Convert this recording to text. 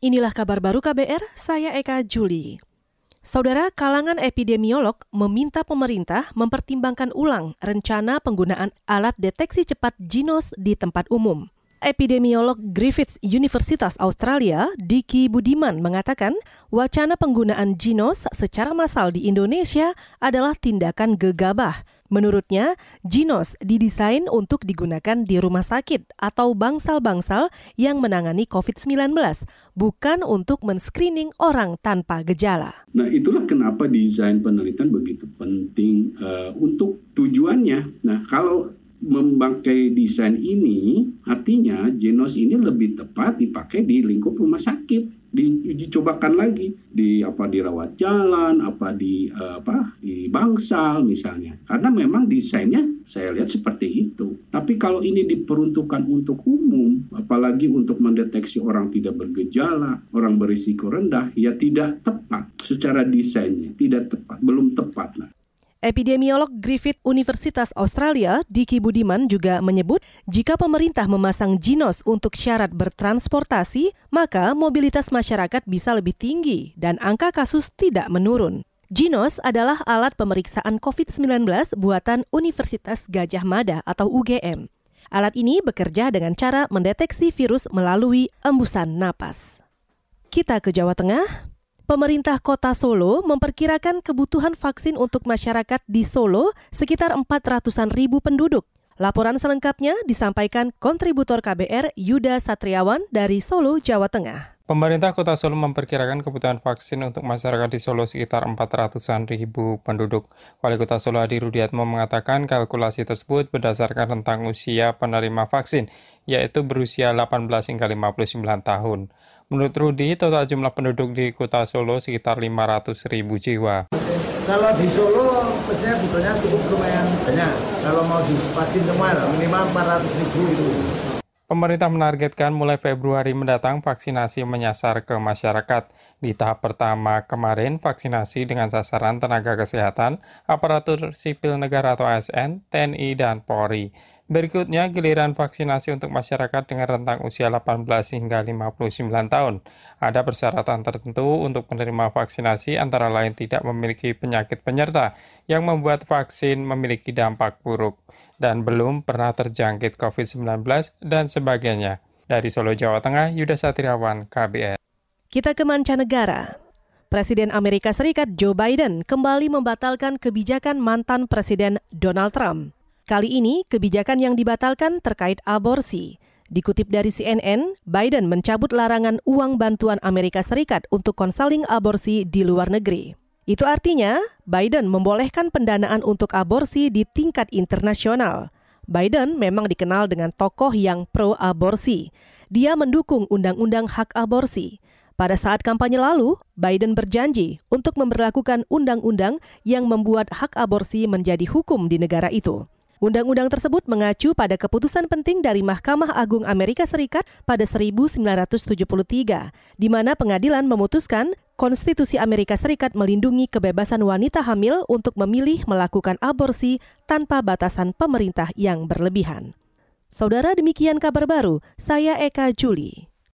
Inilah kabar baru KBR, saya Eka Juli. Saudara kalangan epidemiolog meminta pemerintah mempertimbangkan ulang rencana penggunaan alat deteksi cepat Ginos di tempat umum. Epidemiolog Griffiths Universitas Australia, Diki Budiman mengatakan, wacana penggunaan Ginos secara massal di Indonesia adalah tindakan gegabah Menurutnya, Ginos didesain untuk digunakan di rumah sakit atau bangsal-bangsal yang menangani COVID-19, bukan untuk men-screening orang tanpa gejala. Nah, itulah kenapa desain penelitian begitu penting uh, untuk tujuannya. Nah, kalau memakai desain ini, artinya Genos ini lebih tepat dipakai di lingkup rumah sakit. Di, dicobakan lagi di apa dirawat jalan apa di uh, apa di bangsal misalnya. Karena memang desainnya saya lihat seperti itu. Tapi kalau ini diperuntukkan untuk umum apalagi untuk mendeteksi orang tidak bergejala orang berisiko rendah ya tidak tepat secara desainnya. Tidak tepat belum tepat lah Epidemiolog Griffith Universitas Australia, Diki Budiman juga menyebut jika pemerintah memasang Ginos untuk syarat bertransportasi, maka mobilitas masyarakat bisa lebih tinggi dan angka kasus tidak menurun. Ginos adalah alat pemeriksaan COVID-19 buatan Universitas Gajah Mada atau UGM. Alat ini bekerja dengan cara mendeteksi virus melalui embusan napas. Kita ke Jawa Tengah, Pemerintah Kota Solo memperkirakan kebutuhan vaksin untuk masyarakat di Solo sekitar 400-an ribu penduduk. Laporan selengkapnya disampaikan kontributor KBR Yuda Satriawan dari Solo, Jawa Tengah. Pemerintah Kota Solo memperkirakan kebutuhan vaksin untuk masyarakat di Solo sekitar 400-an ribu penduduk. Wali Kota Solo Adi Rudiatmo mengatakan kalkulasi tersebut berdasarkan rentang usia penerima vaksin, yaitu berusia 18 hingga 59 tahun. Menurut Rudi, total jumlah penduduk di kota Solo sekitar 500 ribu jiwa. Kalau di Solo, sebenarnya butuhnya cukup lumayan banyak. Kalau mau divaksin semua, minimal 400 ribu itu. Pemerintah menargetkan mulai Februari mendatang vaksinasi menyasar ke masyarakat. Di tahap pertama kemarin, vaksinasi dengan sasaran tenaga kesehatan, aparatur sipil negara atau ASN, TNI, dan Polri. Berikutnya, giliran vaksinasi untuk masyarakat dengan rentang usia 18 hingga 59 tahun. Ada persyaratan tertentu untuk penerima vaksinasi antara lain tidak memiliki penyakit penyerta yang membuat vaksin memiliki dampak buruk dan belum pernah terjangkit COVID-19 dan sebagainya. Dari Solo, Jawa Tengah, Yuda Satriawan, KBR. Kita ke mancanegara. Presiden Amerika Serikat Joe Biden kembali membatalkan kebijakan mantan Presiden Donald Trump. Kali ini, kebijakan yang dibatalkan terkait aborsi. Dikutip dari CNN, Biden mencabut larangan uang bantuan Amerika Serikat untuk konseling aborsi di luar negeri. Itu artinya, Biden membolehkan pendanaan untuk aborsi di tingkat internasional. Biden memang dikenal dengan tokoh yang pro-aborsi. Dia mendukung undang-undang hak aborsi. Pada saat kampanye lalu, Biden berjanji untuk memperlakukan undang-undang yang membuat hak aborsi menjadi hukum di negara itu. Undang-undang tersebut mengacu pada keputusan penting dari Mahkamah Agung Amerika Serikat pada 1973, di mana pengadilan memutuskan Konstitusi Amerika Serikat melindungi kebebasan wanita hamil untuk memilih melakukan aborsi tanpa batasan pemerintah yang berlebihan. Saudara demikian kabar baru, saya Eka Juli.